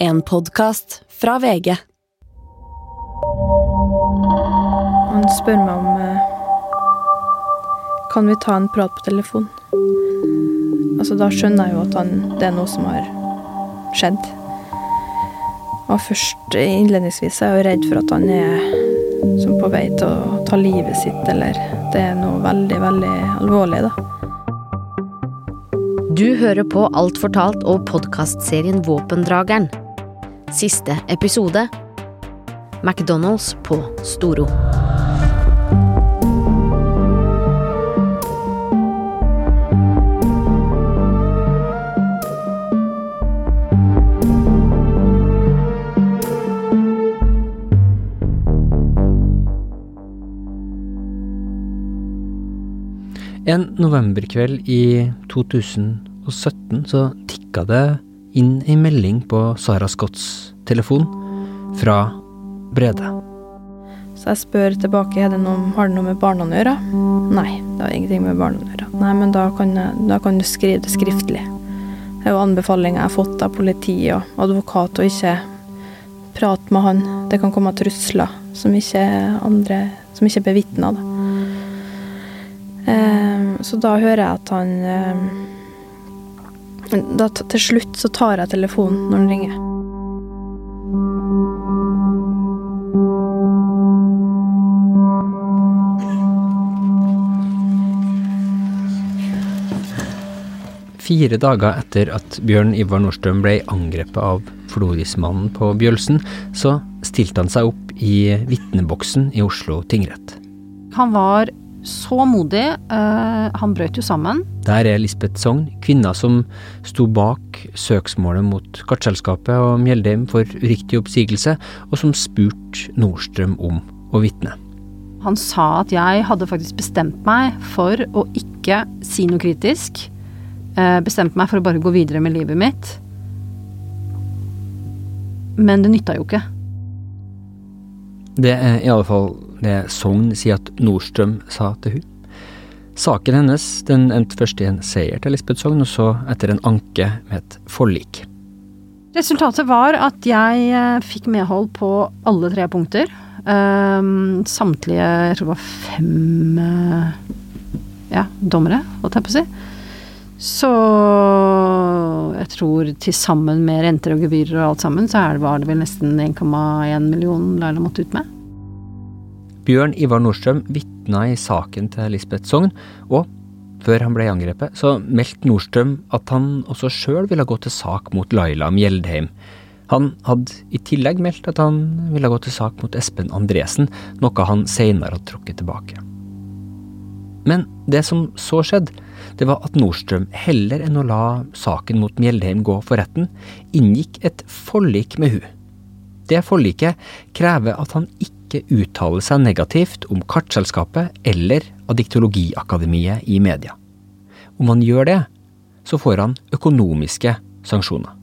En podkast fra VG. Han spør meg om eh, Kan vi ta en prat på telefon? Altså, da skjønner jeg jo at han, det er noe som har skjedd. Og først innledningsvis er jeg jo redd for at han er som på vei til å ta livet sitt, eller det er noe veldig, veldig alvorlig, da. Du hører på Alt fortalt og podkastserien Våpendrageren. Siste episode McDonald's på Storo. En novemberkveld i 2017 så tikka det inn ei melding på Sara Scotts telefon fra Brede. Så jeg spør tilbake er det noe, har det noe med barna å gjøre. Nei, det har ingenting med barna å gjøre. Nei, men da kan, jeg, da kan du skrive det skriftlig. Det er jo anbefalinger jeg har fått av politi og advokat, å ikke prate med han. Det kan komme trusler som ikke andre som ikke er bevitna. Eh, så da hører jeg at han eh, da, Til slutt så tar jeg telefonen når han ringer. Fire dager etter at Bjørn Ivar Nordstrøm ble angrepet av Florismannen på Bjølsen, så stilte han seg opp i vitneboksen i Oslo tingrett. Han var så modig. Uh, han brøt jo sammen. Der er Lisbeth Sogn, kvinna som sto bak søksmålet mot kartselskapet og Mjeldheim for uriktig oppsigelse, og som spurte Nordstrøm om å vitne. Han sa at jeg hadde faktisk bestemt meg for å ikke si noe kritisk. Uh, bestemt meg for å bare gå videre med livet mitt. Men det nytta jo ikke. Det er i alle fall det Sogn sier at Nordstrøm sa til hun. Saken hennes den endte først i en seier til Lisbeth Sogn, og så etter en anke med et forlik. Resultatet var at jeg eh, fikk medhold på alle tre punkter. Um, samtlige, jeg tror det var fem eh, ja, dommere, holdt jeg på å si. Så jeg tror til sammen med renter og gebyrer og alt sammen, så var det vel nesten 1,1 million Laila måtte ut med. Bjørn Ivar Nordstrøm vitna i saken til Lisbeth Sogn, og før han ble angrepet, så meldte Nordstrøm at han også sjøl ville gå til sak mot Laila Mjeldheim. Han hadde i tillegg meldt at han ville gå til sak mot Espen Andresen, noe han seinere hadde trukket tilbake. Men det som så skjedde, det var at Nordstrøm, heller enn å la saken mot Mjeldheim gå for retten, inngikk et forlik med hun. Det forliket krever at han ikke uttaler seg negativt om Kartselskapet eller Adiktologiakademiet i media. Om han gjør det, så får han økonomiske sanksjoner.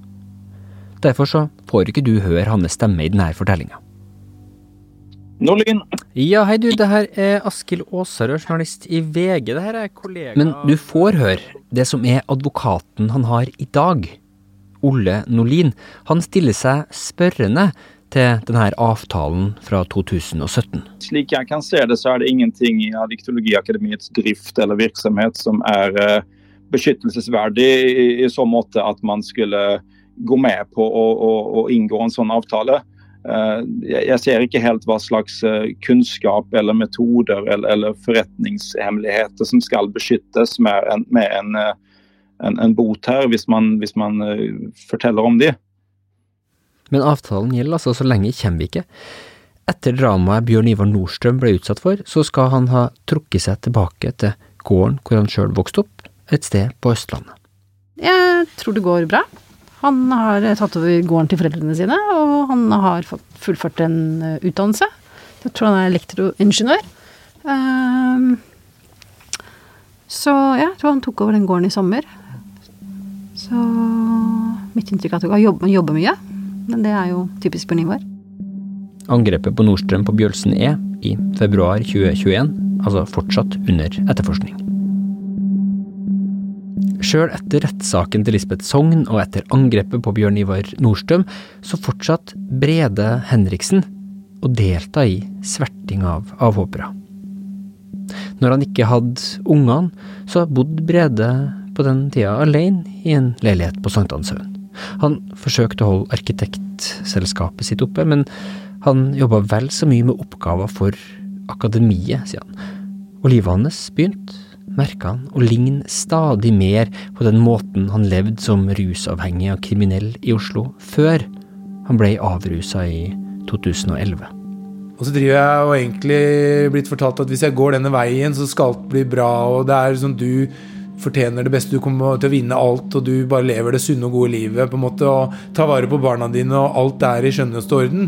Derfor så får ikke du høre hans stemme i denne fortellinga. Nordlyn. Ja, hei du, det her er Askild Aasarød, journalist i VG. Det her er kollega Men du får høre det som er advokaten han har i dag. Olle Nordlin. Han stiller seg spørrende til denne avtalen fra 2017. Slik jeg kan se det, så er det ingenting i Adiktologiakademiets drift eller virksomhet som er eh, beskyttelsesverdig i, så måte at man skulle gå med på å, å, å inngå en sånn avtale. Eh, jeg, ser ikke helt hva slags eh, kunnskap eller metoder eller, eller forretningshemmeligheter som skal beskyttes med en, med en, en, en bot her, hvis man, hvis man forteller om de. Men avtalen gjelder altså så lenge kommer vi ikke. Etter dramaet Bjørn Ivar Nordstrøm ble utsatt for, så skal han ha trukket seg tilbake til gården hvor han sjøl vokste opp, et sted på Østlandet. Jeg tror det går bra. Han har tatt over gården til foreldrene sine, og han har fullført en eh, utdannelse. Jeg tror han er elektroingeniør. Ehm, så ja, jeg tror han tok over den gården i sommer. Så mitt inntrykk er at han jobber, jobber mye. Men det er jo typisk Bjørn Ivar. Angrepet på Nordstrøm på Bjølsen er i februar 2021, altså fortsatt under etterforskning. Sjøl etter rettssaken til Lisbeth Sogn og etter angrepet på Bjørn Ivar Nordstrøm, så fortsatt Brede Henriksen å delta i sverting av avhoppere. Når han ikke hadde ungene, så bodde Brede på den tida alene i en leilighet på Sankthanshaugen. Han forsøkte å holde arkitektselskapet sitt oppe, men han jobba vel så mye med oppgaver for akademiet, sier han. Og livet hans begynte, merka han, å ligne stadig mer på den måten han levde som rusavhengig og kriminell i Oslo før han ble avrusa i 2011. Og så driver jeg og egentlig blitt fortalt at hvis jeg går denne veien, så skal alt bli bra, og det er sånn du fortjener det beste, du kommer til å vinne alt, og du bare lever det sunne og gode livet, på en måte, og tar vare på barna dine, og alt er i skjønneste orden.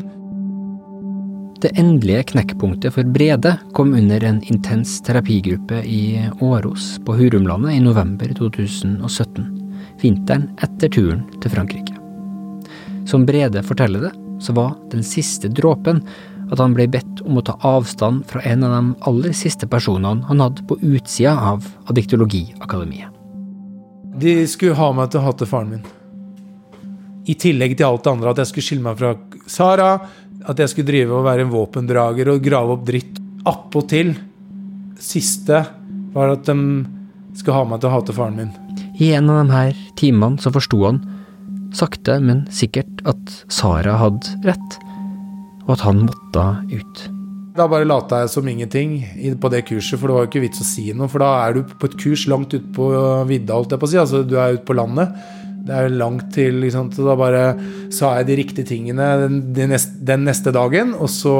Det endelige knekkpunktet for Brede kom under en intens terapigruppe i Åros på Hurumlandet i november 2017, vinteren etter turen til Frankrike. Som Brede forteller det, så var den siste dråpen at han ble bedt om å ta avstand fra en av de aller siste personene han hadde på utsida av Adiktologiakademiet. De skulle ha meg til å hate faren min. I tillegg til alt det andre, at jeg skulle skille meg fra Sara, at jeg skulle drive og være en våpendrager og grave opp dritt. Appåtil siste var at de skulle ha meg til å hate faren min. I en av de her timene så forsto han, sakte, men sikkert, at Sara hadde rett og at han måtte ut. Da bare lata jeg som ingenting på det kurset, for det var jo ikke vits å si noe. For da er du på et kurs langt ute på vidda, holdt jeg på å si. Altså du er ute på landet. Det er langt til liksom, Da bare sa jeg de riktige tingene den, den, neste, den neste dagen, og så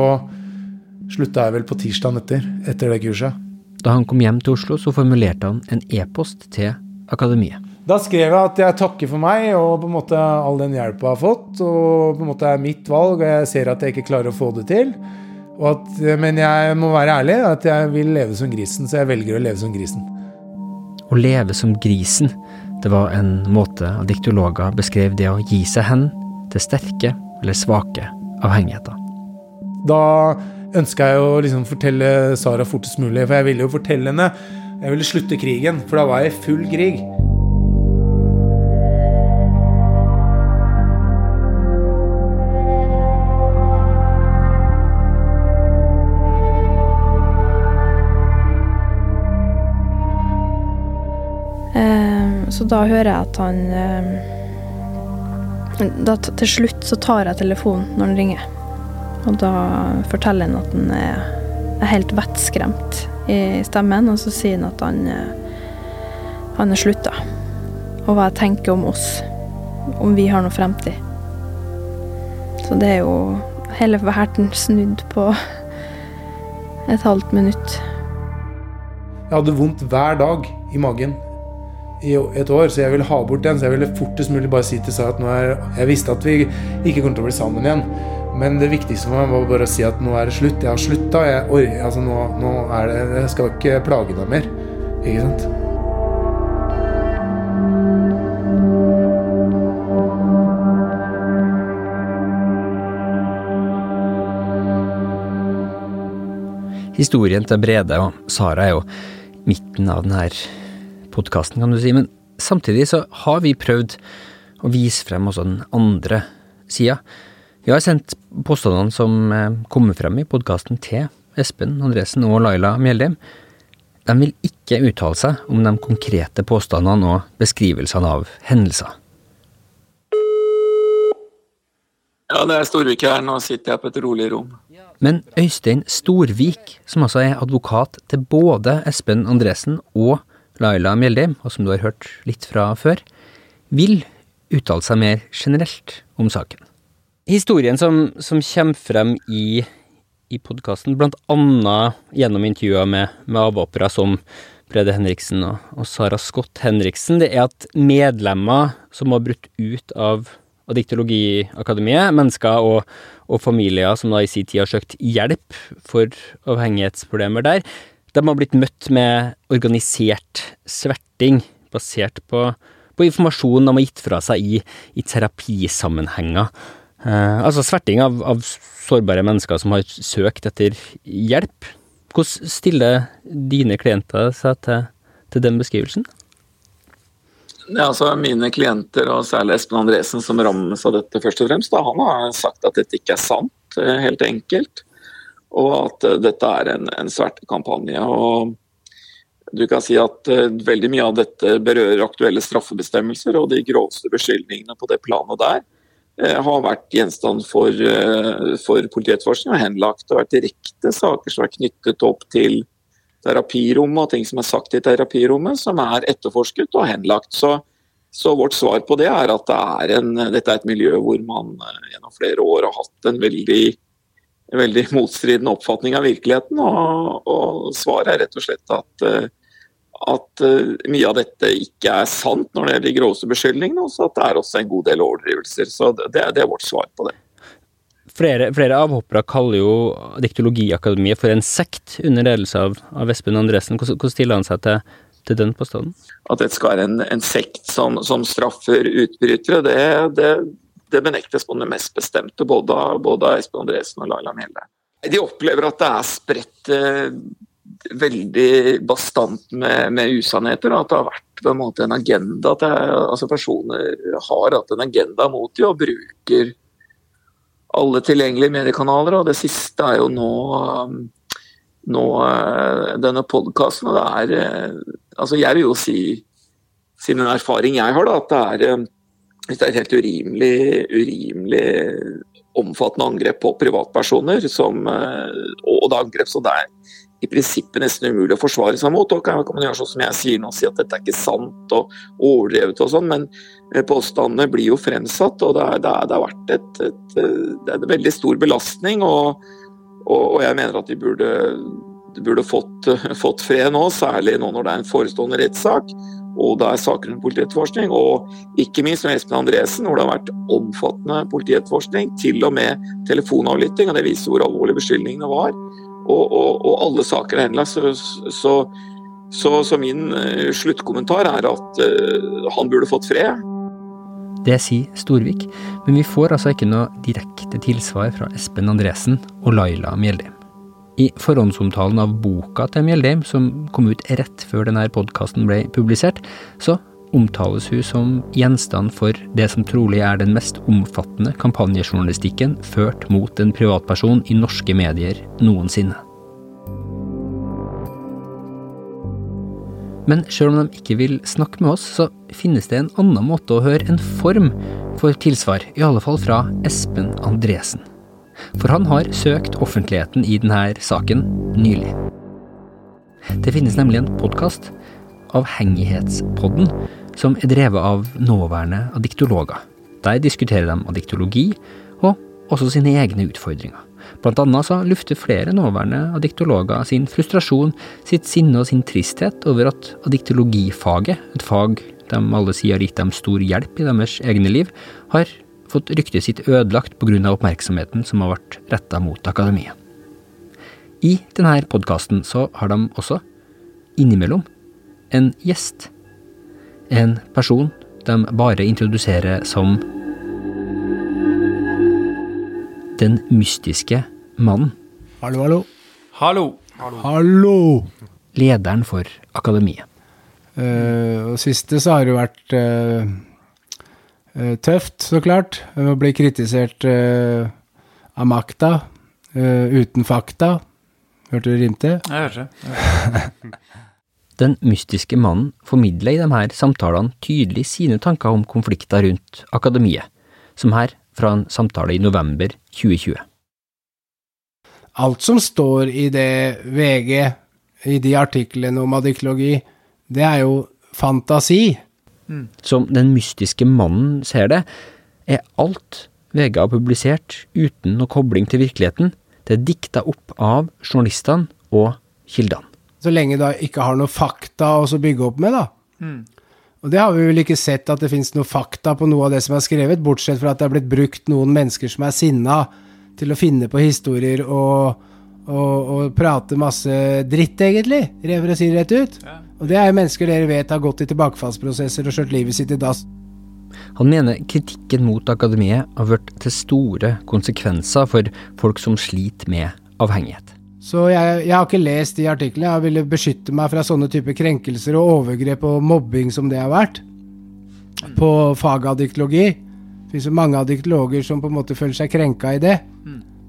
slutta jeg vel på tirsdagen etter, etter det kurset. Da han kom hjem til Oslo, så formulerte han en e-post til akademiet. Da skrev jeg at jeg takker for meg og på en måte all den hjelpa jeg har fått. Og på en måte er mitt valg, og jeg ser at jeg ikke klarer å få det til. At, men jeg må være ærlig, at jeg vil leve som grisen, så jeg velger å leve som grisen. Å leve som grisen, det var en måte diktologer beskrev det å gi seg hen til sterke eller svake avhengigheter. Da ønska jeg å liksom fortelle Sara fortest mulig, for jeg ville jo fortelle henne Jeg ville slutte krigen, for da var jeg i full krig. Så da hører jeg at han eh, da, Til slutt så tar jeg telefonen når han ringer. Og da forteller han at han er, helt vettskremt i stemmen, og så sier han at han, eh, han er slutta. Og hva jeg tenker om oss. Om vi har noe fremtid. Så det er jo hele verden snudd på et halvt minutt. Jeg hadde vondt hver dag i magen i et år, så jeg ville ha bort den. Så jeg ville fortest mulig bare si til Sara at nå er Jeg visste at vi ikke kommer til å bli sammen igjen. Men det viktigste for meg var bare å si at nå er det slutt. Jeg har slutta. Altså nå, nå, Jeg skal ikke plage deg mer. Ikke sant? Historien til Brede og Sara er jo midten av den her podkasten, kan du si. Men samtidig så har vi prøvd å vise frem også den andre sida. Vi har sendt påstandene som eh, kommer frem i podkasten til Espen Andresen og Laila Mjeldheim. De vil ikke uttale seg om de konkrete påstandene og beskrivelsene av hendelser. Ja, det er Storvik her. Nå sitter jeg på et rolig rom. Men Øystein Storvik, som altså er advokat til både Espen Andresen og Laila Mjeldheim, og som du har hørt litt fra før, vil uttale seg mer generelt om saken. Historien som, som kommer frem i, i podkasten, blant annet gjennom intervjuer med, med avhoppere som Brede Henriksen og, og, Sara Scott Henriksen, det er at medlemmer som har brutt ut av Adiktologiakademiet, mennesker og, og familier som da i sin tid har søkt hjelp for avhengighetsproblemer der, de har blitt møtt med organisert sverting, basert på, på informasjon de har gitt fra seg i, i terapisammenhenger. Eh, altså sverting av, av, sårbare mennesker som har søkt etter hjelp. Hvordan stiller dine klienter seg til, til den beskrivelsen? Ja, altså Mine klienter, og særlig Espen Andresen som rammes av dette, først og fremst, da, han har sagt at dette ikke er sant, eh, helt enkelt. Og at uh, dette er en, en svertekampanje. og du kan si at uh, Veldig mye av dette berører aktuelle straffebestemmelser, og de groveste beskyldningene på det planet der uh, har vært gjenstand for, for politietterforskning og henlagt. Det har vært direkte saker som er knyttet opp til terapirommet og ting som er sagt i terapirommet, som er etterforsket og henlagt. Så, så vårt svar på det er at det er en, dette er et miljø hvor man eh, gjennom flere år har hatt en veldig, veldig motstridende oppfatning av virkeligheten. Og, og svaret er rett og slett at, eh, at eh, mye av dette ikke er sant når det gjelder de groveste beskyldningene, og så at det er også en god del overdrivelser. Så det, det er vårt svar på det. Flere, flere avhoppere kaller jo Diktologiakademiet for en sekt under ledelse av, av Espen Andresen. Hvordan, hvordan stiller han seg til, til den påstanden? At dette skal være en, en sekt som, som, straffer utbrytere, det, det, det, benektes på det mest bestemte, både av, Espen Andresen og Laila Mjelde. De opplever at det er spredt eh, veldig bastant med, med usannheter, at det har vært på en måte en agenda. At jeg, altså personer har hatt en agenda mot dem og bruker alle tilgjengelige mediekanaler, og det siste er jo nå, um, nå uh, denne podkasten. Og det er Altså, jeg vil jo si, siden en erfaring jeg har, da, at det er, um, det er et helt urimelig, urimelig omfattende angrep på privatpersoner, som, uh, og det er angrep som det er i prinsippet nesten umulig å forsvare seg mot. Og kan, man gjøre sånn som jeg sier nå, si at dette er ikke sant og overdrevet og sånn, men eh, påstandene blir jo fremsatt, og det, er, det, er, det har vært et, et, det er en veldig stor belastning. Og, og, og jeg mener at de burde, burde fått, fått, fred nå, særlig nå når det er en forestående rettssak. Og det er saker under politietterforskning, og ikke minst med Espen Andresen, hvor det har vært omfattende politietterforskning, til og med telefonavlytting, og det viser hvor alvorlige beskyldningene var og, og, og alle saker er henlagt. Så, så, så, så min uh, sluttkommentar er at uh, han burde fått fred. Det sier Storvik, men vi får altså ikke noe direkte tilsvar fra Espen Andresen og Laila Mjeldheim. I forhåndsomtalen av boka til Mjeldheim, som kom ut rett før denne podkasten ble publisert, så omtales hun som gjenstand for det som trolig er den mest omfattende kampanjejournalistikken ført mot en privatperson i norske medier noensinne. Men sjøl om de ikke vil snakke med oss, så finnes det en annen måte å høre en form for tilsvar, i alle fall fra Espen Andresen. For han har søkt offentligheten i denne saken nylig. Det finnes nemlig en podkast Avhengighetspodden, som er drevet av nåværende addiktologer. Der diskuterer de addiktologi, og også sine egne utfordringer. Blant annet så lufter flere nåværende addiktologer sin frustrasjon, sitt sinne og sin tristhet over at addiktologifaget, et fag de alle sier har gitt dem stor hjelp i deres egne liv, har fått ryktet sitt ødelagt pga. oppmerksomheten som har vært retta mot akademiet. I denne podkasten så har de også, innimellom, en gjest. En person de bare introduserer som den mystiske mannen. Hallo, hallo. Hallo. Hallo. Lederen for akademiet. Uh, og siste så har det jo vært uh, tøft, så klart. Å bli kritisert av makta uten fakta. Hørte du rimte? Jeg hørte det. Den mystiske mannen formidler i de her samtalene tydelig sine tanker om konflikter rundt akademiet, som her fra en samtale i november 2020. Alt som står i det VG, i de artiklene om adiktologi, det er jo fantasi. Mm. Som den mystiske mannen ser det, er alt VG har publisert uten noe kobling til virkeligheten, det er dikta opp av journalistene og kildene. Så lenge du ikke har noe fakta å bygge opp med, da. Mm. Og det har vi vel ikke sett at det fins noe fakta på noe av det som er skrevet, bortsett fra at det er blitt brukt noen mennesker som er sinna, til å finne på historier og, og, og prate masse dritt, egentlig, Rever å si rett ut. Ja. Og det er jo mennesker dere vet har gått i tilbakefallsprosesser og skjørt livet sitt i dass. Han mener kritikken mot akademiet har vært til store konsekvenser for folk som sliter med avhengighet. Så jeg, jeg, har ikke lest de artiklene. Jeg ville beskytte meg fra sånne typer krenkelser og overgrep og mobbing som det har vært. på faget addictologi. Det finnes jo mange addiktologer som på en måte føler seg krenka i det.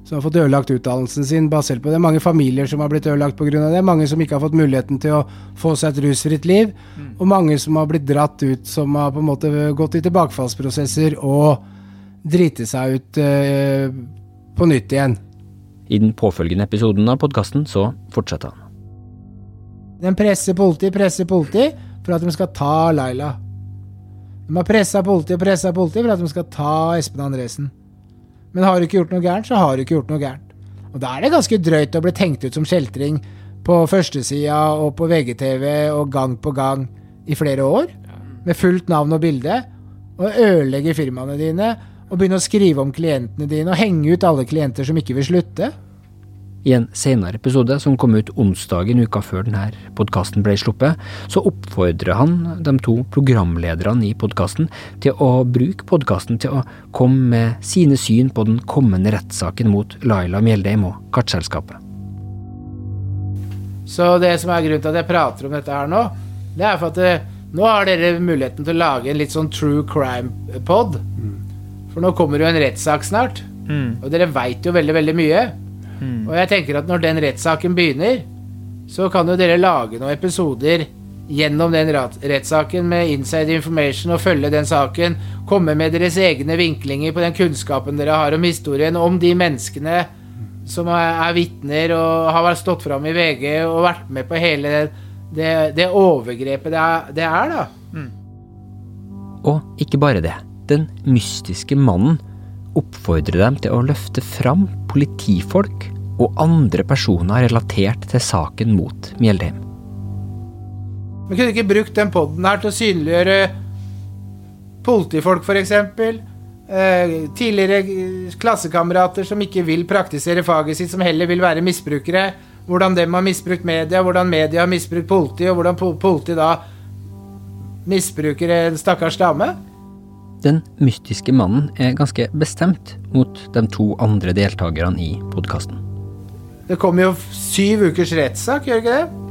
Som har fått ødelagt utdannelsen sin basert på det. Mange familier som har blitt ødelagt pga. det. Mange som ikke har fått muligheten til å få seg et rusfritt liv. Og mange som har blitt dratt ut, som har på en måte gått i tilbakefallsprosesser og driti seg ut eh, på nytt igjen. I den påfølgende episoden av podkasten så fortsetter han. Den presser politi, presser politi for at de skal ta Laila. De har pressa politi og pressa politi for at de skal ta Espen Andresen. Men har du ikke gjort noe gærent, så har du ikke gjort noe gærent. Og da er det ganske drøyt å bli tenkt ut som kjeltring på førstesida og på VGTV og gang på gang i flere år, med fullt navn og bilde, og ødelegge firmaene dine og begynne å skrive om klientene dine og henge ut alle klienter som ikke vil slutte. I en senere episode, som kom ut onsdagen uka før denne podkasten ble sluppet, så oppfordrer han de to programlederne i podkasten til å bruke podkasten til å komme med sine syn på den kommende rettssaken mot Laila Mjeldheim og Kartselskapet. Så det som er grunnen til at jeg prater om dette her nå, det er for at det, nå har dere muligheten til å lage en litt sånn true crime-pod. For nå kommer jo en rettssak snart, og dere veit jo veldig, veldig mye. Og jeg tenker at når den rettssaken begynner, så kan jo dere lage noen episoder gjennom den rettssaken med inside information og følge den saken. Komme med deres egne vinklinger på den kunnskapen dere har om historien, om de menneskene som er, er vitner og har stått fram i VG og vært med på hele det, det, overgrepet det er, det er, da. Og ikke bare det. Den mystiske mannen oppfordrer dem til å løfte fram politifolk og andre personer relatert til saken mot Mjeldheim. Vi kunne ikke brukt den podden her til å synliggjøre politifolk, f.eks.? Eh, tidligere eh, klassekamerater som ikke vil praktisere faget sitt, som heller vil være misbrukere. Hvordan dem har misbrukt media, hvordan media har misbrukt politi, og hvordan politiet politi da misbruker en stakkars dame. Den mystiske mannen er ganske bestemt mot de to andre deltakerne i podkasten. Det kommer jo syv ukers rettssak, gjør det ikke det?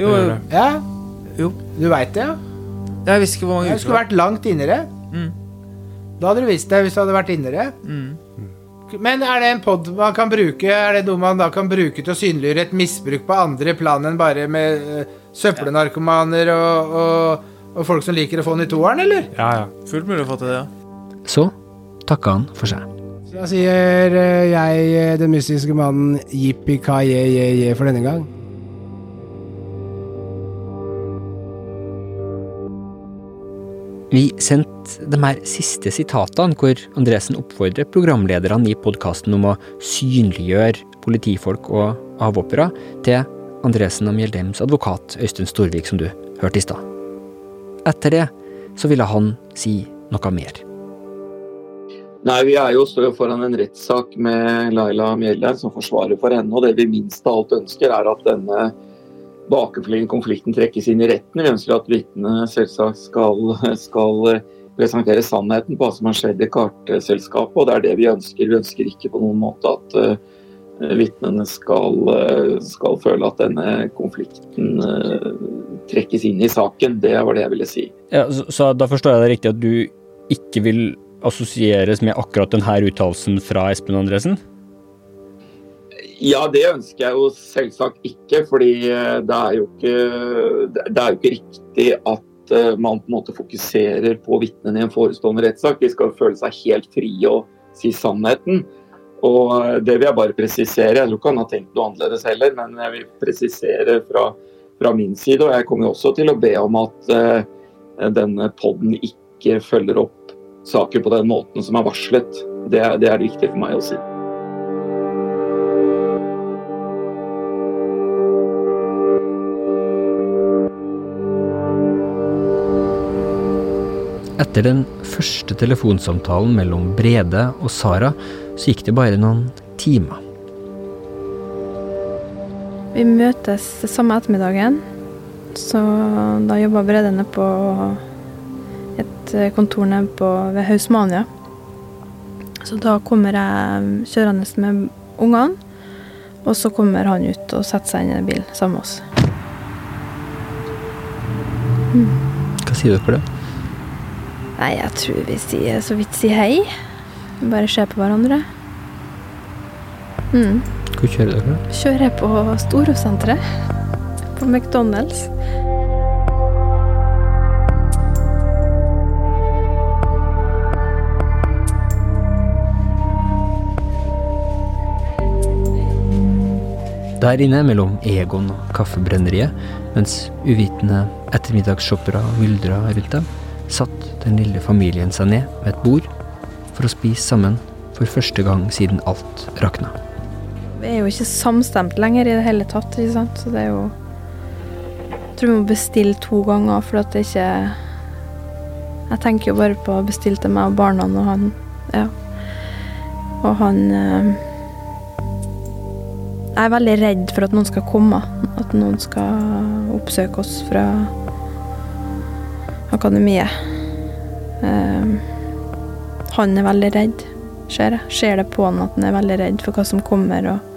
Jo, Ja, jo. du veit det, ja? Jeg visste ikke hvor mange Det Du skulle vært langt innere. Mm. Da hadde du visst det hvis du hadde vært innere. Men er det en pod man kan bruke Er det noe man da kan bruke til å synliggjøre et misbruk på andre plan enn bare med uh, søppelnarkomaner og, og, og folk som liker å få den i toeren, eller? Ja, ja. Fullt mulig å få til det, ja. Så takka han for seg. Så da sier eh, jeg, eh, den mystiske mannen, jippi-ka-je-je-je for denne gang. Vi sendte de her siste sitatene hvor Andresen oppfordrer programlederne i podkasten om å synliggjøre politifolk og avhoppere, til Andresen og Mjeldheims advokat Øystein Storvik, som du hørte i stad. Etter det så ville han si noe mer. Nei, vi er jo står foran en rettssak med Laila Mjelland som forsvarer for henne. Og det vi minst av alt ønsker, er at denne bakenforliggende konflikten trekkes inn i retten. Vi ønsker at vitnene selvsagt skal, skal presentere sannheten på hva som har skjedd i kartselskapet. Og det er det vi ønsker. Vi ønsker ikke på noen måte at uh, vitnene skal, uh, skal føle at denne konflikten uh, trekkes inn i saken. Det var det jeg ville si. Ja, så, så da forstår jeg det riktig at du ikke vil assosieres med akkurat denne uttalelsen fra Espen Andresen? Ja, det ønsker jeg jo selvsagt ikke. fordi eh, det er jo ikke, det er jo ikke riktig at eh, man på en måte fokuserer på vitnene i en forestående rettssak. De skal føle seg helt frie og si sannheten. Og eh, det vil jeg bare presisere. Jeg tror ikke han har tenkt noe annerledes heller, men jeg vil presisere fra, fra min side. Og jeg kommer også til å be om at uh, denne podden ikke følger opp saker på den måten som er varslet. Det, det er det viktig for meg å si. Etter den første telefonsamtalen mellom Brede og Sara, så gikk det bare noen timer. Vi møtes samme ettermiddagen. Så da jobba Brede nede på et kontor nede på, ved Hausmania. Så da kommer jeg kjørende med ungene, og så kommer han ut og setter seg inn i en bil sammen med oss. Hva sier dere for det? Nei, jeg tror vi sier så vidt sier hei. Bare ser på hverandre. Mm. Hvor kjører dere? Kjører jeg på Storosenteret. På McDonald's. Der inne mellom Egon og Kaffebrenneriet, mens uvitende ettermiddagsshoppere myldra rundt dem, satt den lille familien seg ned ved et bord for å spise sammen for første gang siden alt rakna. Er jo ikke samstemt lenger i det hele tatt, ikke sant. Så det er jo Jeg tror vi må bestille to ganger, for at det ikke Jeg tenker jo bare på å bestille til meg og barna og han Ja. Og han eh, Jeg er veldig redd for at noen skal komme. At noen skal oppsøke oss fra akademiet. Eh, han er veldig redd. Ser det på han at han er veldig redd for hva som kommer. og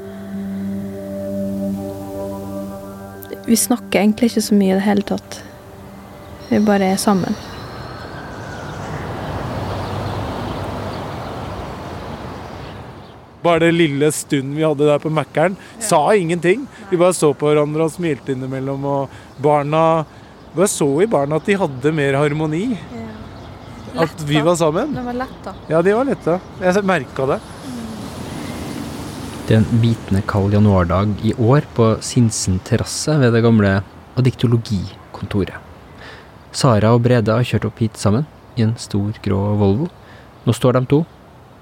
Vi snakker egentlig ikke så mye i det hele tatt. Vi bare er sammen. Bare det lille stunden vi hadde der på Mækkern, sa ingenting. Vi bare så på hverandre og smilte innimellom. Og barna Bare så i barna at de hadde mer harmoni. At vi var sammen. De var lett, da. Ja, de var letta. Jeg merka det. Det er en bitende kald januardag i år på Sinsen terrasse ved det gamle adiktologikontoret. Sara og Brede har kjørt opp hit sammen i en stor, grå Volvo. Nå står de to,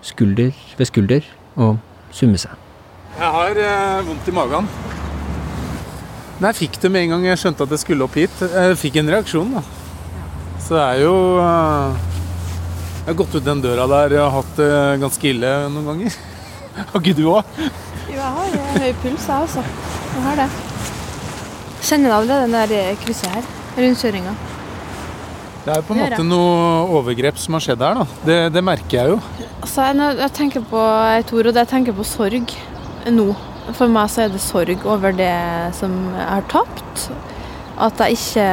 skulder ved skulder, og summer seg. Jeg har eh, vondt i magen. Men jeg fikk det med en gang jeg skjønte at jeg skulle opp hit. Jeg fikk en reaksjon, da. Så det er jo eh, Jeg har gått ut den døra der og hatt det ganske ille noen ganger. Har ikke du òg? Jo, jeg har høy puls, jeg også. Jeg har det. Kjenner du allerede den der eh, krysset her? Rundkjøringa. Det er jo på en måte noe overgrep som har skjedd her, da. Det, det merker jeg jo. Altså, jeg, når jeg tenker på jeg tror og det jeg tenker på sorg nå. For meg så er det sorg over det som jeg har tapt. At jeg ikke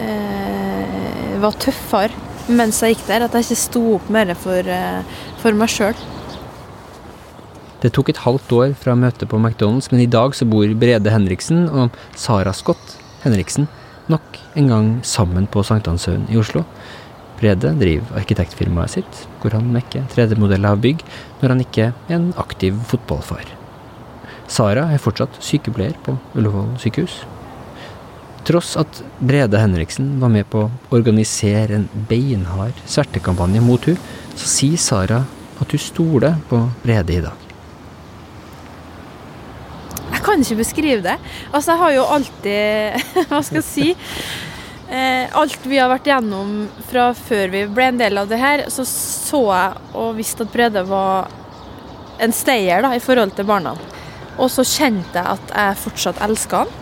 eh, var tøffere mens jeg gikk der. At jeg ikke sto opp mer for, eh, for meg sjøl. Det tok et halvt år fra møtet på McDonald's, men i dag så bor Brede Henriksen og Sara Scott Henriksen nok en gang sammen på Sankthanshaugen i Oslo. Brede driver arkitektfirmaet sitt, hvor han mekker 3D-modeller av bygg når han ikke er en aktiv fotballfar. Sara er fortsatt sykepleier på Ullevål sykehus. Tross at Brede Henriksen var med på å organisere en beinhard svertekampanje mot hun, så sier Sara at hun stoler på Brede i dag. Jeg kan ikke beskrive det. Altså, jeg har jo alltid Hva skal jeg si? Eh, alt vi har vært gjennom fra før vi ble en del av det her, så så jeg og visste at Brede var en stayer da, i forhold til barna. Og så kjente jeg at jeg fortsatt elska han.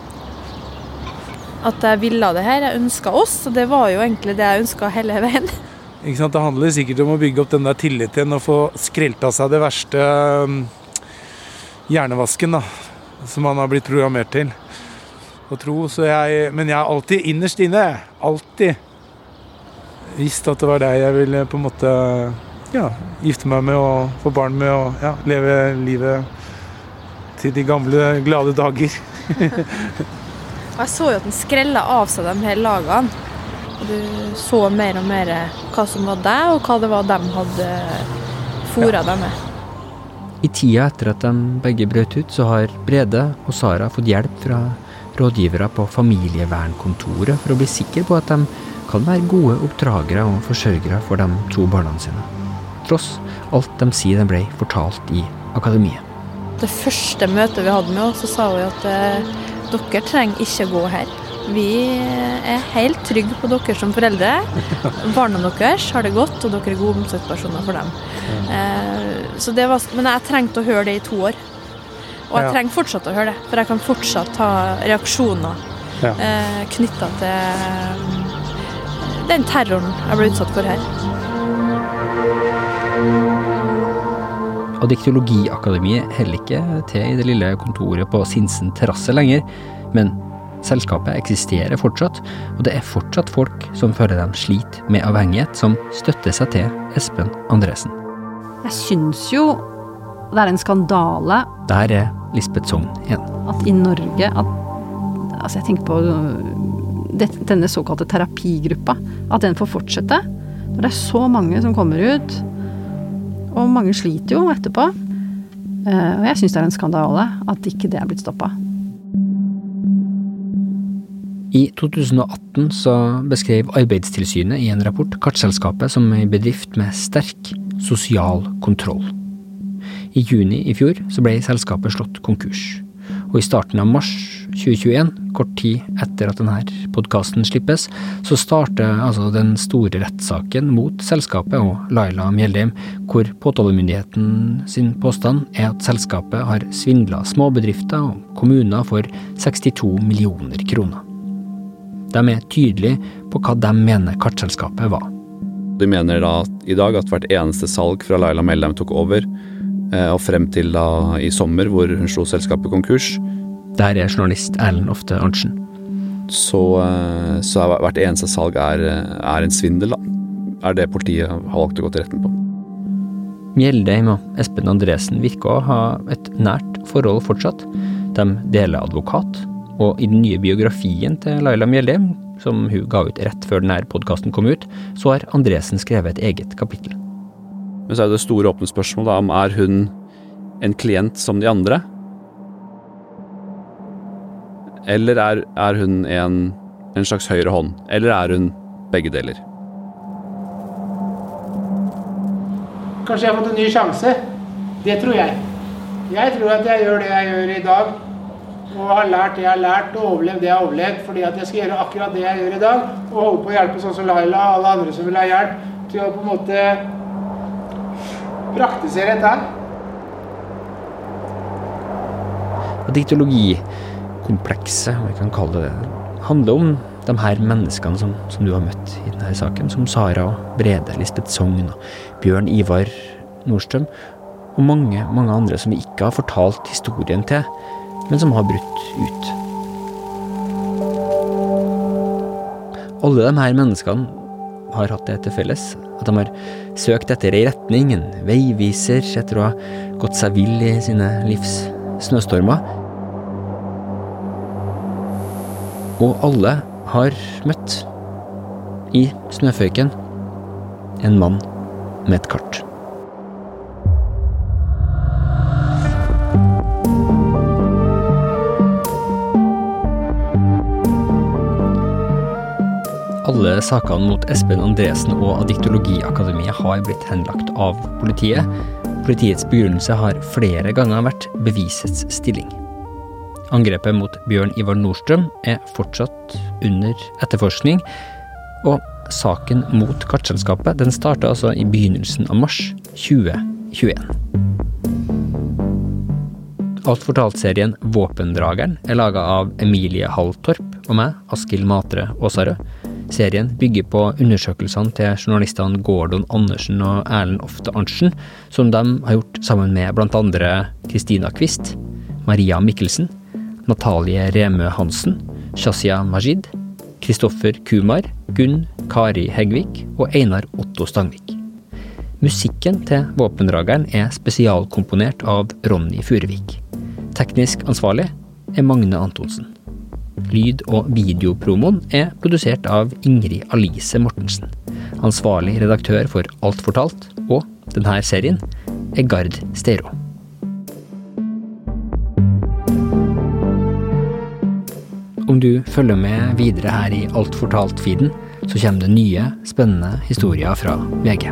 At jeg ville det her. Jeg ønska oss, og det var jo egentlig det jeg ønska hele veien. Ikke sant? Det handler sikkert om å bygge opp den der tilliten og få skrelt av seg det verste um, hjernevasken da, som man har blitt programmert til å tro. Så jeg, men jeg har alltid innerst inne, alltid visst at det var deg jeg ville på en måte ja, gifte meg med og få barn med og ja, leve livet til de gamle, glade dager. Jeg så jo at den skrella av seg de her lagene. Du så mer og mer hva som var deg, og hva det var de hadde fôra deg med. I tida etter at de begge brøt ut, så har Brede og Sara fått hjelp fra rådgivere på familievernkontoret for å bli sikre på at de kan være gode oppdragere og forsørgere for de to barna sine. Tross alt de sier de ble fortalt i akademiet. Det første møtet vi hadde med henne, så sa hun at eh, dere trenger ikke gå her. Vi er helt trygge på dere som foreldre. Barna deres har det godt, og dere er gode omsorgspersoner for dem. Eh, så det var, men jeg trengte å høre det i to år. Og jeg trenger fortsatt å høre det, for jeg kan fortsatt ha reaksjoner Ja. eh, knytta til eh, den terroren jeg ble utsatt for her. Adiktologiakademiet heller ikke til i det lille kontoret på Sinsen terrasse lenger, men selskapet eksisterer fortsatt, og det er fortsatt folk som føler de sliter med avhengighet, som støtter seg til Espen Andresen. Jeg syns jo det er en skandale Der er Lisbeth Sogn igjen. at i Norge at Altså, jeg tenker på det, denne såkalte terapigruppa. At den får fortsette. Når det er så mange som kommer ut. Og mange sliter jo etterpå. Eh, Og jeg syns det er en skandale at ikke det er blitt stoppa. I 2018 så beskrev Arbeidstilsynet i en rapport kartselskapet som en bedrift med sterk sosial kontroll. I juni i fjor så ble selskapet slått konkurs. Og i starten av mars 2021, kort tid etter at denne podkasten slippes, så starter altså den store rettssaken mot selskapet og Laila Mjeldheim, hvor påtalemyndigheten sin påstand er at selskapet har svindla småbedrifter og kommuner for 62 millioner kroner. De er tydelige på hva de mener kartselskapet var. De mener da i dag at hvert eneste salg fra Laila Mellheim tok over, eh, og frem til da i sommer hvor hun slo selskapet konkurs, Der er journalist Erlend Ofte Arntzen. så, eh, så er hvert eneste salg er, er en svindel, da. Er det politiet har valgt å gå til retten på. Mjeldheim og Espen Andresen virker å ha et nært forhold fortsatt. De deler advokat, og i den nye biografien til Laila Mjeldheim, som hun ga ut rett før denne podkasten kom ut, så har Andresen skrevet et eget kapittel. Men så er det store åpne spørsmålet om er hun en klient som de andre? Eller er, er hun en, en slags høyre hånd? Eller er hun begge deler? Kanskje jeg har fått en ny sjanse. Det tror jeg. Jeg tror at jeg gjør det jeg gjør i dag, og har lært det jeg har lært, og overlevd det jeg har overlevd, fordi at jeg skal gjøre akkurat det jeg gjør i dag, og holde på å hjelpe sånn som Laila og alle andre som vil ha hjelp, til å på en måte praktisere dette her. Diktologikomplekset, om vi kan kalle det det, handler om de her menneskene som, som du har møtt i denne saken, som Sara og Brede, Lisbeth Sogn og Bjørn Ivar Nordstrøm, og mange, mange andre som vi ikke har fortalt historien til, men som har brutt ut. Alle de her menneskene har hatt det til felles, at de har søkt etter ei retning, en veiviser, etter å ha gått seg vill i sine livs snøstormer. Og alle har møtt, i snøføyken, en mann med et kart. Alle sakene mot Espen Andresen og Adiktologiakademiet har blitt henlagt av politiet. Politiets begrunnelse har flere ganger vært bevisets stilling. Angrepet mot Bjørn Ivar Nordstrøm er fortsatt under etterforskning, og saken mot kartselskapet den starta altså i begynnelsen av mars 2021. Alt fortalt-serien Våpendrageren er laga av Emilie Halltorp og meg, Askild Matre Aasarød. Serien bygger på undersøkelsene til journalistene Gordon Andersen og Erlend Ofte Arntzen, som de har gjort sammen med andre Kristina Kvist, Maria Mikkelsen, Natalie Remø Hansen, Shazia Majid, Kristoffer Kumar, Gunn Kari Hegvik og Einar Otto Stangvik. Musikken til Våpendrageren er spesialkomponert av Ronny Furuvik. Teknisk ansvarlig er Magne Antonsen. Lyd- og videopromoen er produsert av Ingrid Alice Mortensen. Ansvarlig redaktør for Alt fortalt og denne serien er Gard Steiro. Om du følger med videre her i Alt fortalt-feeden, så kommer det nye, spennende historier fra VG.